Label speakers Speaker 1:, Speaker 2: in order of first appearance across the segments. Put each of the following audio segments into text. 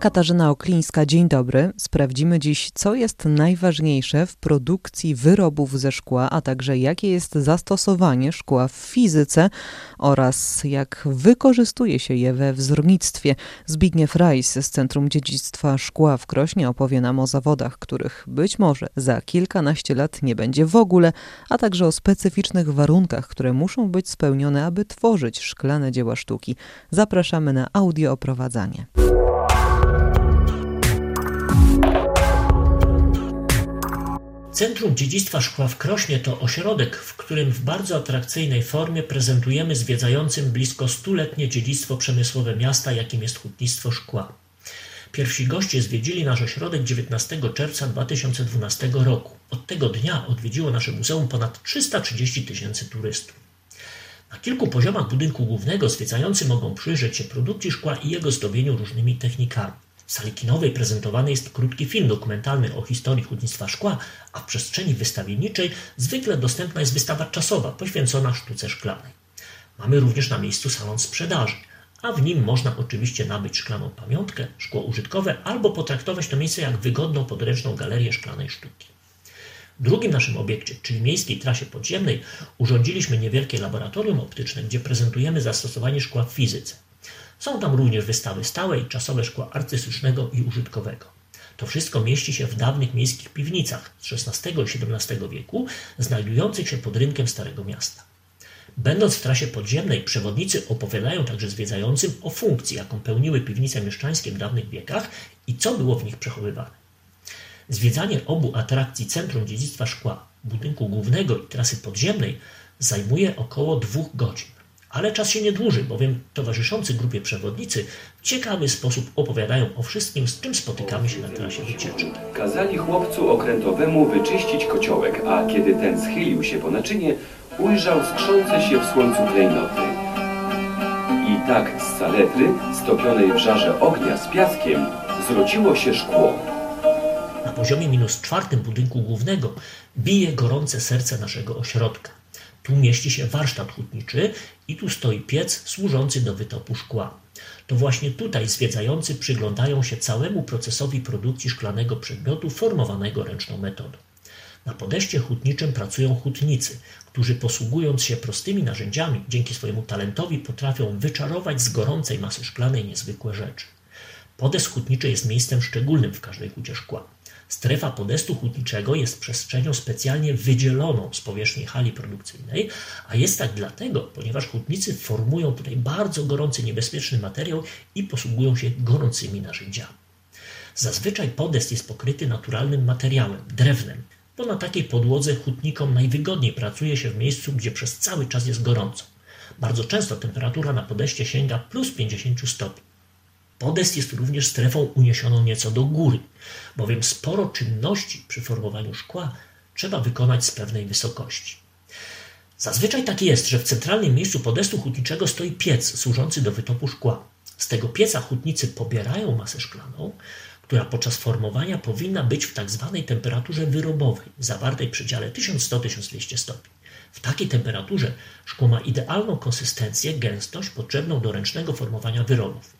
Speaker 1: Katarzyna Oklińska, dzień dobry. Sprawdzimy dziś, co jest najważniejsze w produkcji wyrobów ze szkła, a także jakie jest zastosowanie szkła w fizyce oraz jak wykorzystuje się je we wzornictwie. Zbigniew Rajs z Centrum Dziedzictwa Szkła w Krośnie opowie nam o zawodach, których być może za kilkanaście lat nie będzie w ogóle, a także o specyficznych warunkach, które muszą być spełnione, aby tworzyć szklane dzieła sztuki. Zapraszamy na audio oprowadzanie.
Speaker 2: Centrum Dziedzictwa Szkła w Krośnie to ośrodek, w którym w bardzo atrakcyjnej formie prezentujemy zwiedzającym blisko stuletnie dziedzictwo przemysłowe miasta, jakim jest hutnictwo szkła. Pierwsi goście zwiedzili nasz ośrodek 19 czerwca 2012 roku. Od tego dnia odwiedziło nasze muzeum ponad 330 tysięcy turystów. Na kilku poziomach budynku głównego zwiedzający mogą przyjrzeć się produkcji szkła i jego zdobieniu różnymi technikami. W sali kinowej prezentowany jest krótki film dokumentalny o historii hutnictwa szkła, a w przestrzeni wystawienniczej zwykle dostępna jest wystawa czasowa poświęcona sztuce szklanej. Mamy również na miejscu salon sprzedaży, a w nim można oczywiście nabyć szklaną pamiątkę, szkło użytkowe albo potraktować to miejsce jak wygodną podręczną galerię szklanej sztuki. W drugim naszym obiekcie, czyli miejskiej trasie podziemnej, urządziliśmy niewielkie laboratorium optyczne, gdzie prezentujemy zastosowanie szkła w fizyce. Są tam również wystawy stałe i czasowe szkła artystycznego i użytkowego. To wszystko mieści się w dawnych miejskich piwnicach z XVI i XVII wieku, znajdujących się pod rynkiem Starego Miasta. Będąc w trasie podziemnej, przewodnicy opowiadają także zwiedzającym o funkcji, jaką pełniły piwnice mieszczańskie w dawnych wiekach i co było w nich przechowywane. Zwiedzanie obu atrakcji Centrum Dziedzictwa Szkła, budynku głównego i trasy podziemnej zajmuje około dwóch godzin. Ale czas się nie dłuży, bowiem towarzyszący grupie przewodnicy w ciekawy sposób opowiadają o wszystkim, z czym spotykamy się na trasie wycieczki.
Speaker 3: Kazali chłopcu okrętowemu wyczyścić kociołek, a kiedy ten schylił się po naczynie, ujrzał skrzące się w słońcu klejnoty. I tak z saletry, stopionej w żarze ognia z piaskiem, zrociło się szkło.
Speaker 2: Na poziomie minus czwartym budynku głównego bije gorące serce naszego ośrodka. Tu mieści się warsztat hutniczy i tu stoi piec służący do wytopu szkła. To właśnie tutaj zwiedzający przyglądają się całemu procesowi produkcji szklanego przedmiotu formowanego ręczną metodą. Na podejście hutniczym pracują hutnicy, którzy posługując się prostymi narzędziami, dzięki swojemu talentowi potrafią wyczarować z gorącej masy szklanej niezwykłe rzeczy. Podest hutniczy jest miejscem szczególnym w każdej hucie szkła. Strefa podestu hutniczego jest przestrzenią specjalnie wydzieloną z powierzchni hali produkcyjnej, a jest tak dlatego, ponieważ hutnicy formują tutaj bardzo gorący, niebezpieczny materiał i posługują się gorącymi narzędziami. Zazwyczaj podest jest pokryty naturalnym materiałem, drewnem, bo na takiej podłodze hutnikom najwygodniej pracuje się w miejscu, gdzie przez cały czas jest gorąco. Bardzo często temperatura na podeście sięga plus 50 stopni. Podest jest również strefą uniesioną nieco do góry, bowiem sporo czynności przy formowaniu szkła trzeba wykonać z pewnej wysokości. Zazwyczaj tak jest, że w centralnym miejscu podestu hutniczego stoi piec służący do wytopu szkła. Z tego pieca hutnicy pobierają masę szklaną, która podczas formowania powinna być w tak zwanej temperaturze wyrobowej, zawartej w przedziale 1100-1200 stopni. W takiej temperaturze szkło ma idealną konsystencję, gęstość potrzebną do ręcznego formowania wyrobów.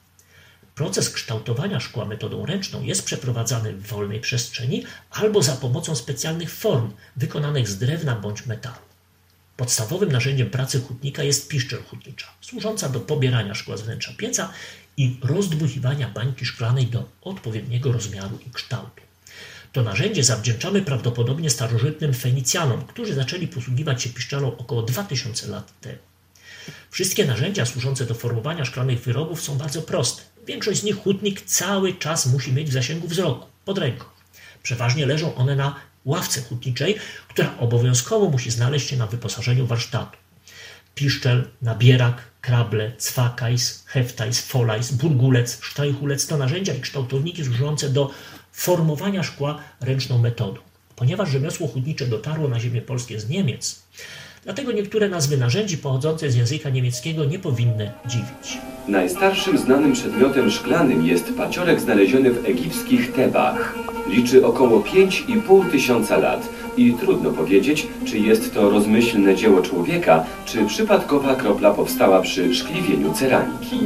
Speaker 2: Proces kształtowania szkła metodą ręczną jest przeprowadzany w wolnej przestrzeni albo za pomocą specjalnych form wykonanych z drewna bądź metalu. Podstawowym narzędziem pracy hutnika jest piszczel hutnicza, służąca do pobierania szkła z wnętrza pieca i rozdmuchiwania bańki szklanej do odpowiedniego rozmiaru i kształtu. To narzędzie zawdzięczamy prawdopodobnie starożytnym Fenicjanom, którzy zaczęli posługiwać się piszczelą około 2000 lat temu. Wszystkie narzędzia służące do formowania szklanych wyrobów są bardzo proste. Większość z nich hutnik cały czas musi mieć w zasięgu wzroku, pod ręką. Przeważnie leżą one na ławce hutniczej, która obowiązkowo musi znaleźć się na wyposażeniu warsztatu. Piszczel, nabierak, krable, cwakajs, heftajs, folajs, burgulec, sztajchulec to narzędzia i kształtowniki służące do formowania szkła ręczną metodą. Ponieważ rzemiosło hutnicze dotarło na ziemię polskie z Niemiec, Dlatego niektóre nazwy narzędzi pochodzące z języka niemieckiego nie powinny dziwić.
Speaker 3: Najstarszym znanym przedmiotem szklanym jest paciorek znaleziony w egipskich Tebach. Liczy około 5,5 tysiąca lat i trudno powiedzieć, czy jest to rozmyślne dzieło człowieka, czy przypadkowa kropla powstała przy szkliwieniu ceramiki.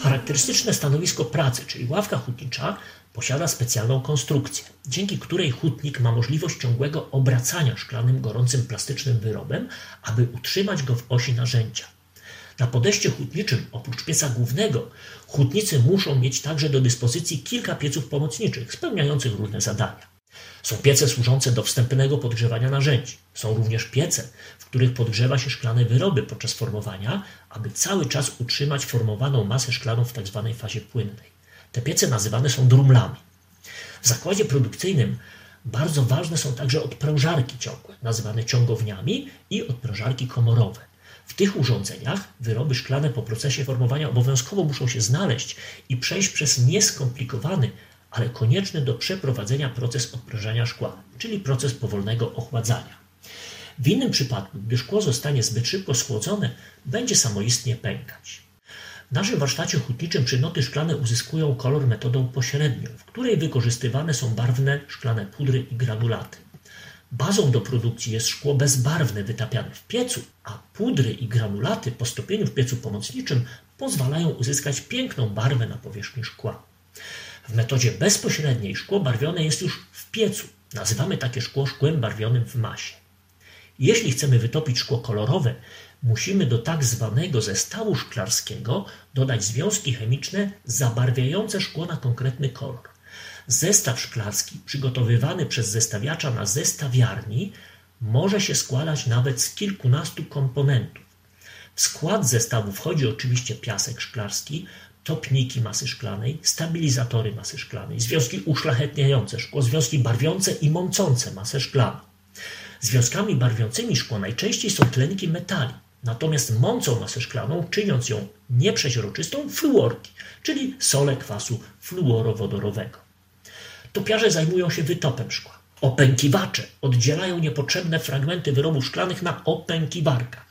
Speaker 2: Charakterystyczne stanowisko pracy, czyli ławka hutnicza, posiada specjalną konstrukcję, dzięki której hutnik ma możliwość ciągłego obracania szklanym gorącym plastycznym wyrobem, aby utrzymać go w osi narzędzia. Na podejście hutniczym, oprócz pieca głównego, hutnicy muszą mieć także do dyspozycji kilka pieców pomocniczych, spełniających różne zadania. Są piece służące do wstępnego podgrzewania narzędzi. Są również piece, w których podgrzewa się szklane wyroby podczas formowania, aby cały czas utrzymać formowaną masę szklaną w tzw. Tak fazie płynnej. Te piece nazywane są drumlami. W zakładzie produkcyjnym bardzo ważne są także odprężarki ciągłe, nazywane ciągowniami i odprężarki komorowe. W tych urządzeniach wyroby szklane po procesie formowania obowiązkowo muszą się znaleźć i przejść przez nieskomplikowany, ale konieczny do przeprowadzenia proces odprężania szkła, czyli proces powolnego ochładzania. W innym przypadku, gdy szkło zostanie zbyt szybko schłodzone, będzie samoistnie pękać. W naszym warsztacie hutniczym przedmioty szklane uzyskują kolor metodą pośrednią, w której wykorzystywane są barwne szklane pudry i granulaty. Bazą do produkcji jest szkło bezbarwne wytapiane w piecu, a pudry i granulaty po stopieniu w piecu pomocniczym pozwalają uzyskać piękną barwę na powierzchni szkła. W metodzie bezpośredniej szkło barwione jest już w piecu. Nazywamy takie szkło szkłem barwionym w masie. Jeśli chcemy wytopić szkło kolorowe, musimy do tak zwanego zestawu szklarskiego dodać związki chemiczne zabarwiające szkło na konkretny kolor. Zestaw szklarski przygotowywany przez zestawiacza na zestawiarni może się składać nawet z kilkunastu komponentów. W skład zestawu wchodzi oczywiście piasek szklarski, topniki masy szklanej, stabilizatory masy szklanej, związki uszlachetniające szkło, związki barwiące i mącące masę szklaną. Związkami barwiącymi szkło najczęściej są tlenki metali, natomiast mącą masę szklaną, czyniąc ją nieprzeźroczystą, fluorki, czyli sole kwasu fluorowodorowego. Topiarze zajmują się wytopem szkła. Opękiwacze oddzielają niepotrzebne fragmenty wyrobów szklanych na opękiwarkach.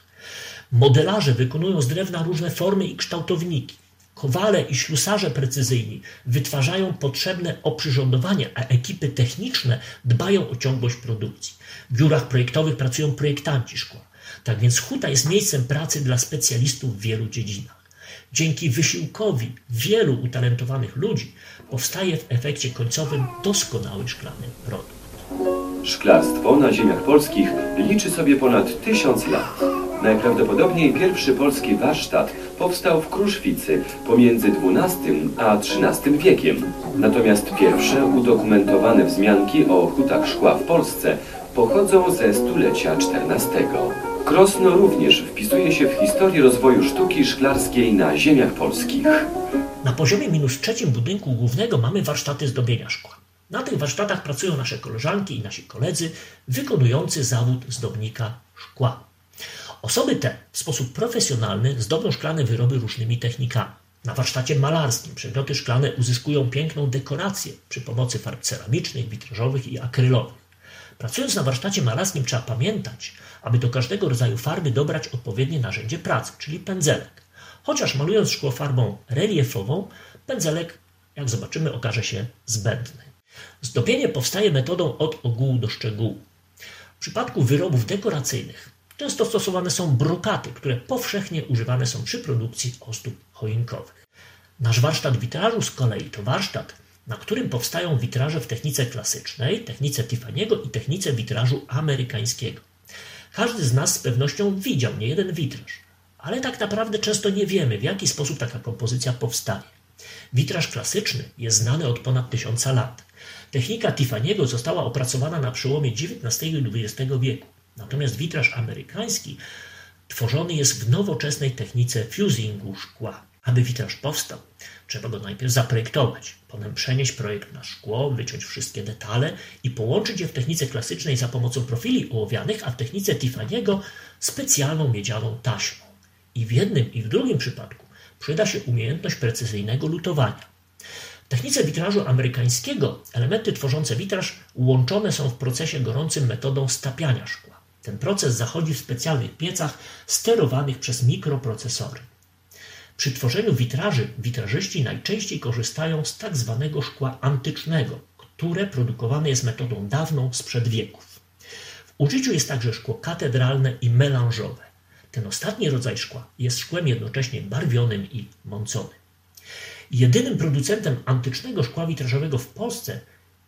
Speaker 2: Modelarze wykonują z drewna różne formy i kształtowniki. Kowale i ślusarze precyzyjni wytwarzają potrzebne oprzyrządowanie, a ekipy techniczne dbają o ciągłość produkcji. W biurach projektowych pracują projektanci szkła. Tak więc huta jest miejscem pracy dla specjalistów w wielu dziedzinach. Dzięki wysiłkowi wielu utalentowanych ludzi powstaje w efekcie końcowym doskonały szklany produkt.
Speaker 3: Szklarstwo na ziemiach polskich liczy sobie ponad tysiąc lat. Najprawdopodobniej pierwszy polski warsztat powstał w Kruszwicy pomiędzy XII a XIII wiekiem. Natomiast pierwsze udokumentowane wzmianki o hutach szkła w Polsce pochodzą ze stulecia XIV. Krosno również wpisuje się w historię rozwoju sztuki szklarskiej na ziemiach polskich.
Speaker 2: Na poziomie minus trzecim budynku głównego mamy warsztaty zdobienia szkła. Na tych warsztatach pracują nasze koleżanki i nasi koledzy wykonujący zawód zdobnika szkła. Osoby te w sposób profesjonalny zdobią szklane wyroby różnymi technikami. Na warsztacie malarskim przedmioty szklane uzyskują piękną dekorację przy pomocy farb ceramicznych, witrażowych i akrylowych. Pracując na warsztacie malarskim trzeba pamiętać, aby do każdego rodzaju farby dobrać odpowiednie narzędzie pracy, czyli pędzelek. Chociaż malując szkło farbą reliefową, pędzelek, jak zobaczymy, okaże się zbędny. Zdobienie powstaje metodą od ogółu do szczegółu. W przypadku wyrobów dekoracyjnych często stosowane są brokaty, które powszechnie używane są przy produkcji ozdób choinkowych. Nasz warsztat witrażu z kolei to warsztat, na którym powstają witraże w technice klasycznej, technice Tiffany'ego i technice witrażu amerykańskiego. Każdy z nas z pewnością widział niejeden witraż, ale tak naprawdę często nie wiemy, w jaki sposób taka kompozycja powstaje. Witraż klasyczny jest znany od ponad tysiąca lat. Technika Tiffany'ego została opracowana na przełomie XIX i XX wieku. Natomiast witraż amerykański tworzony jest w nowoczesnej technice fusingu szkła. Aby witraż powstał, trzeba go najpierw zaprojektować, potem przenieść projekt na szkło, wyciąć wszystkie detale i połączyć je w technice klasycznej za pomocą profili ołowianych, a w technice Tiffany'ego specjalną miedzianą taśmą. I w jednym i w drugim przypadku przyda się umiejętność precyzyjnego lutowania. W technice witrażu amerykańskiego elementy tworzące witraż łączone są w procesie gorącym metodą stapiania szkła. Ten proces zachodzi w specjalnych piecach sterowanych przez mikroprocesory. Przy tworzeniu witraży witrażyści najczęściej korzystają z tak zwanego szkła antycznego, które produkowane jest metodą dawną sprzed wieków. W użyciu jest także szkło katedralne i melanżowe. Ten ostatni rodzaj szkła jest szkłem jednocześnie barwionym i mąconym. Jedynym producentem antycznego szkła witrażowego w Polsce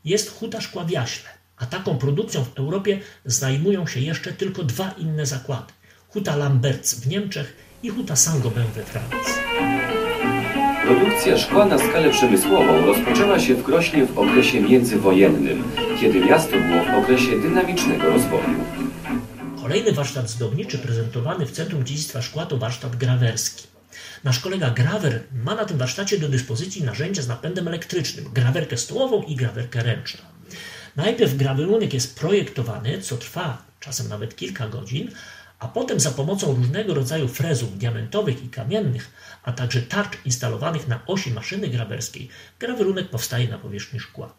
Speaker 2: jest Huta Szkła w Jaśle, a taką produkcją w Europie zajmują się jeszcze tylko dwa inne zakłady. Huta Lamberts w Niemczech i Huta Saint-Gobain we Francji.
Speaker 3: Produkcja szkła na skalę przemysłową rozpoczęła się w Krośnie w okresie międzywojennym, kiedy miasto było w okresie dynamicznego rozwoju.
Speaker 2: Kolejny warsztat zdobniczy prezentowany w Centrum Dziedzictwa Szkła to warsztat grawerski. Nasz kolega grawer ma na tym warsztacie do dyspozycji narzędzia z napędem elektrycznym, grawerkę stołową i grawerkę ręczną. Najpierw grawerunek jest projektowany, co trwa czasem nawet kilka godzin, a potem za pomocą różnego rodzaju frezów diamentowych i kamiennych, a także tarcz instalowanych na osi maszyny grawerskiej, grawerunek powstaje na powierzchni szkła.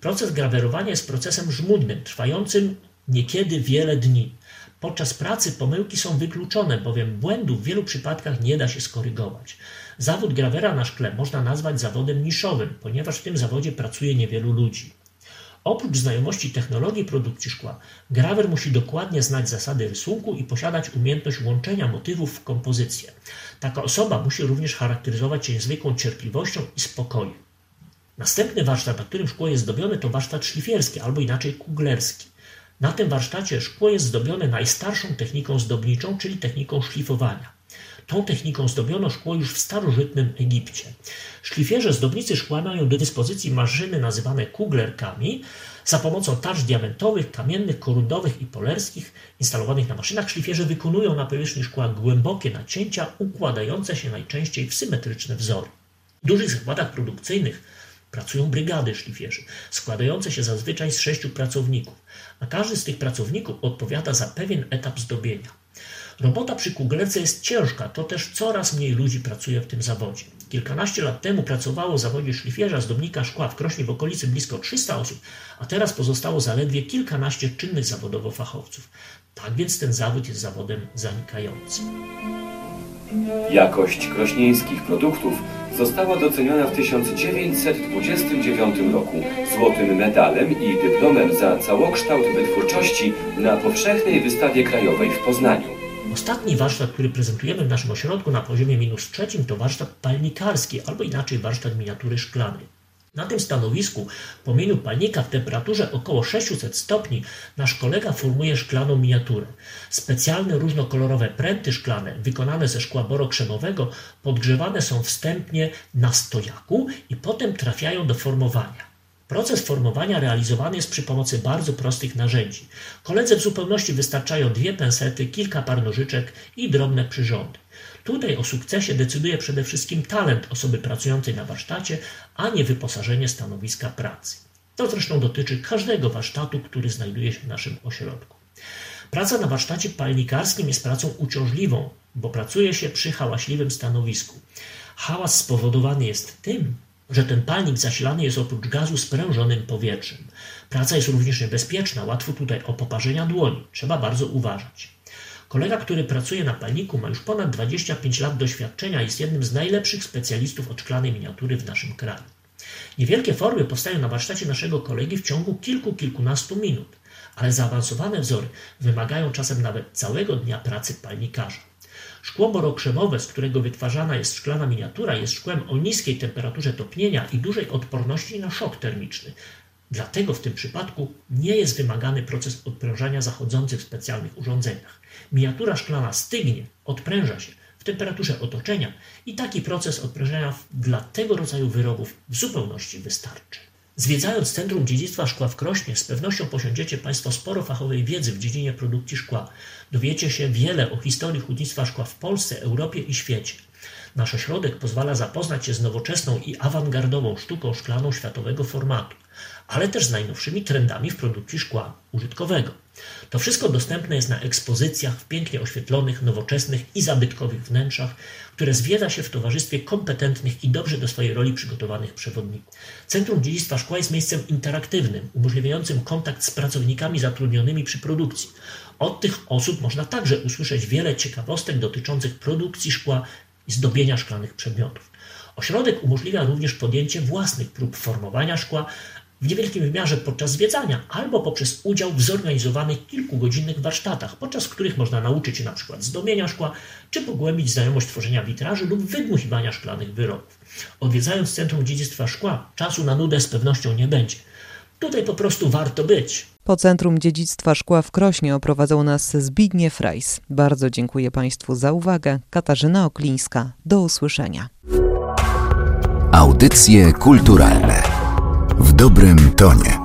Speaker 2: Proces grawerowania jest procesem żmudnym, trwającym niekiedy wiele dni. Podczas pracy pomyłki są wykluczone, bowiem błędów w wielu przypadkach nie da się skorygować. Zawód grawera na szkle można nazwać zawodem niszowym, ponieważ w tym zawodzie pracuje niewielu ludzi. Oprócz znajomości technologii produkcji szkła, grawer musi dokładnie znać zasady rysunku i posiadać umiejętność łączenia motywów w kompozycję. Taka osoba musi również charakteryzować się niezwykłą cierpliwością i spokojem. Następny warsztat, na którym szkło jest zdobione, to warsztat szlifierski, albo inaczej kuglerski. Na tym warsztacie szkło jest zdobione najstarszą techniką zdobniczą, czyli techniką szlifowania. Tą techniką zdobiono szkło już w starożytnym Egipcie. Szlifierze zdobnicy szkła mają do dyspozycji maszyny nazywane kuglerkami. Za pomocą tarcz diamentowych, kamiennych, korundowych i polerskich instalowanych na maszynach szlifierze wykonują na powierzchni szkła głębokie nacięcia układające się najczęściej w symetryczne wzory. W dużych zakładach produkcyjnych pracują brygady szlifierzy, składające się zazwyczaj z sześciu pracowników, a każdy z tych pracowników odpowiada za pewien etap zdobienia. Robota przy kuglerce jest ciężka, to też coraz mniej ludzi pracuje w tym zawodzie. Kilkanaście lat temu pracowało w zawodzie szlifierza zdobnika szkła w Krośnie w okolicy blisko 300 osób, a teraz pozostało zaledwie kilkanaście czynnych zawodowo fachowców. Tak więc ten zawód jest zawodem zanikającym.
Speaker 3: Jakość krośnieńskich produktów została doceniona w 1929 roku złotym medalem i dyplomem za całokształt wytwórczości na powszechnej wystawie krajowej w Poznaniu.
Speaker 2: Ostatni warsztat, który prezentujemy w naszym ośrodku na poziomie minus trzecim, to warsztat palnikarski, albo inaczej warsztat miniatury szklanej. Na tym stanowisku, po promieniu palnika w temperaturze około 600 stopni, nasz kolega formuje szklaną miniaturę. Specjalne różnokolorowe pręty szklane, wykonane ze szkła borokrzemowego, podgrzewane są wstępnie na stojaku i potem trafiają do formowania. Proces formowania realizowany jest przy pomocy bardzo prostych narzędzi. Koledze w zupełności wystarczają dwie pensety, kilka par nożyczek i drobne przyrządy. Tutaj o sukcesie decyduje przede wszystkim talent osoby pracującej na warsztacie, a nie wyposażenie stanowiska pracy. To zresztą dotyczy każdego warsztatu, który znajduje się w naszym ośrodku. Praca na warsztacie palnikarskim jest pracą uciążliwą, bo pracuje się przy hałaśliwym stanowisku. Hałas spowodowany jest tym, że ten palnik zasilany jest oprócz gazu sprężonym powietrzem. Praca jest również niebezpieczna, łatwo tutaj o poparzenia dłoni. Trzeba bardzo uważać. Kolega, który pracuje na palniku, ma już ponad 25 lat doświadczenia i jest jednym z najlepszych specjalistów od szklanej miniatury w naszym kraju. Niewielkie formy powstają na warsztacie naszego kolegi w ciągu kilku, kilkunastu minut, ale zaawansowane wzory wymagają czasem nawet całego dnia pracy palnikarza. Szkło borokrzemowe, z którego wytwarzana jest szklana miniatura, jest szkłem o niskiej temperaturze topnienia i dużej odporności na szok termiczny. Dlatego w tym przypadku nie jest wymagany proces odprężania zachodzący w specjalnych urządzeniach. Miniatura szklana stygnie, odpręża się w temperaturze otoczenia i taki proces odprężania dla tego rodzaju wyrobów w zupełności wystarczy. Zwiedzając Centrum Dziedzictwa Szkła w Krośnie, z pewnością posiądziecie Państwo sporo fachowej wiedzy w dziedzinie produkcji szkła. Dowiecie się wiele o historii hutnictwa szkła w Polsce, Europie i świecie. Nasz ośrodek pozwala zapoznać się z nowoczesną i awangardową sztuką szklaną światowego formatu ale też z najnowszymi trendami w produkcji szkła użytkowego. To wszystko dostępne jest na ekspozycjach w pięknie oświetlonych, nowoczesnych i zabytkowych wnętrzach, które zwiedza się w towarzystwie kompetentnych i dobrze do swojej roli przygotowanych przewodników. Centrum Dziedzictwa Szkła jest miejscem interaktywnym, umożliwiającym kontakt z pracownikami zatrudnionymi przy produkcji. Od tych osób można także usłyszeć wiele ciekawostek dotyczących produkcji szkła i zdobienia szklanych przedmiotów. Ośrodek umożliwia również podjęcie własnych prób formowania szkła, w niewielkim wymiarze podczas zwiedzania albo poprzez udział w zorganizowanych kilkugodzinnych warsztatach, podczas których można nauczyć się na przykład zdobienia szkła, czy pogłębić znajomość tworzenia witraży lub wydmuchiwania szklanych wyrobów. Odwiedzając Centrum Dziedzictwa Szkła, czasu na nudę z pewnością nie będzie. Tutaj po prostu warto być.
Speaker 1: Po Centrum Dziedzictwa Szkła w Krośnie oprowadzał nas Zbigniew Frejs. Bardzo dziękuję Państwu za uwagę. Katarzyna Oklińska. Do usłyszenia.
Speaker 4: Audycje kulturalne w dobrym tonie.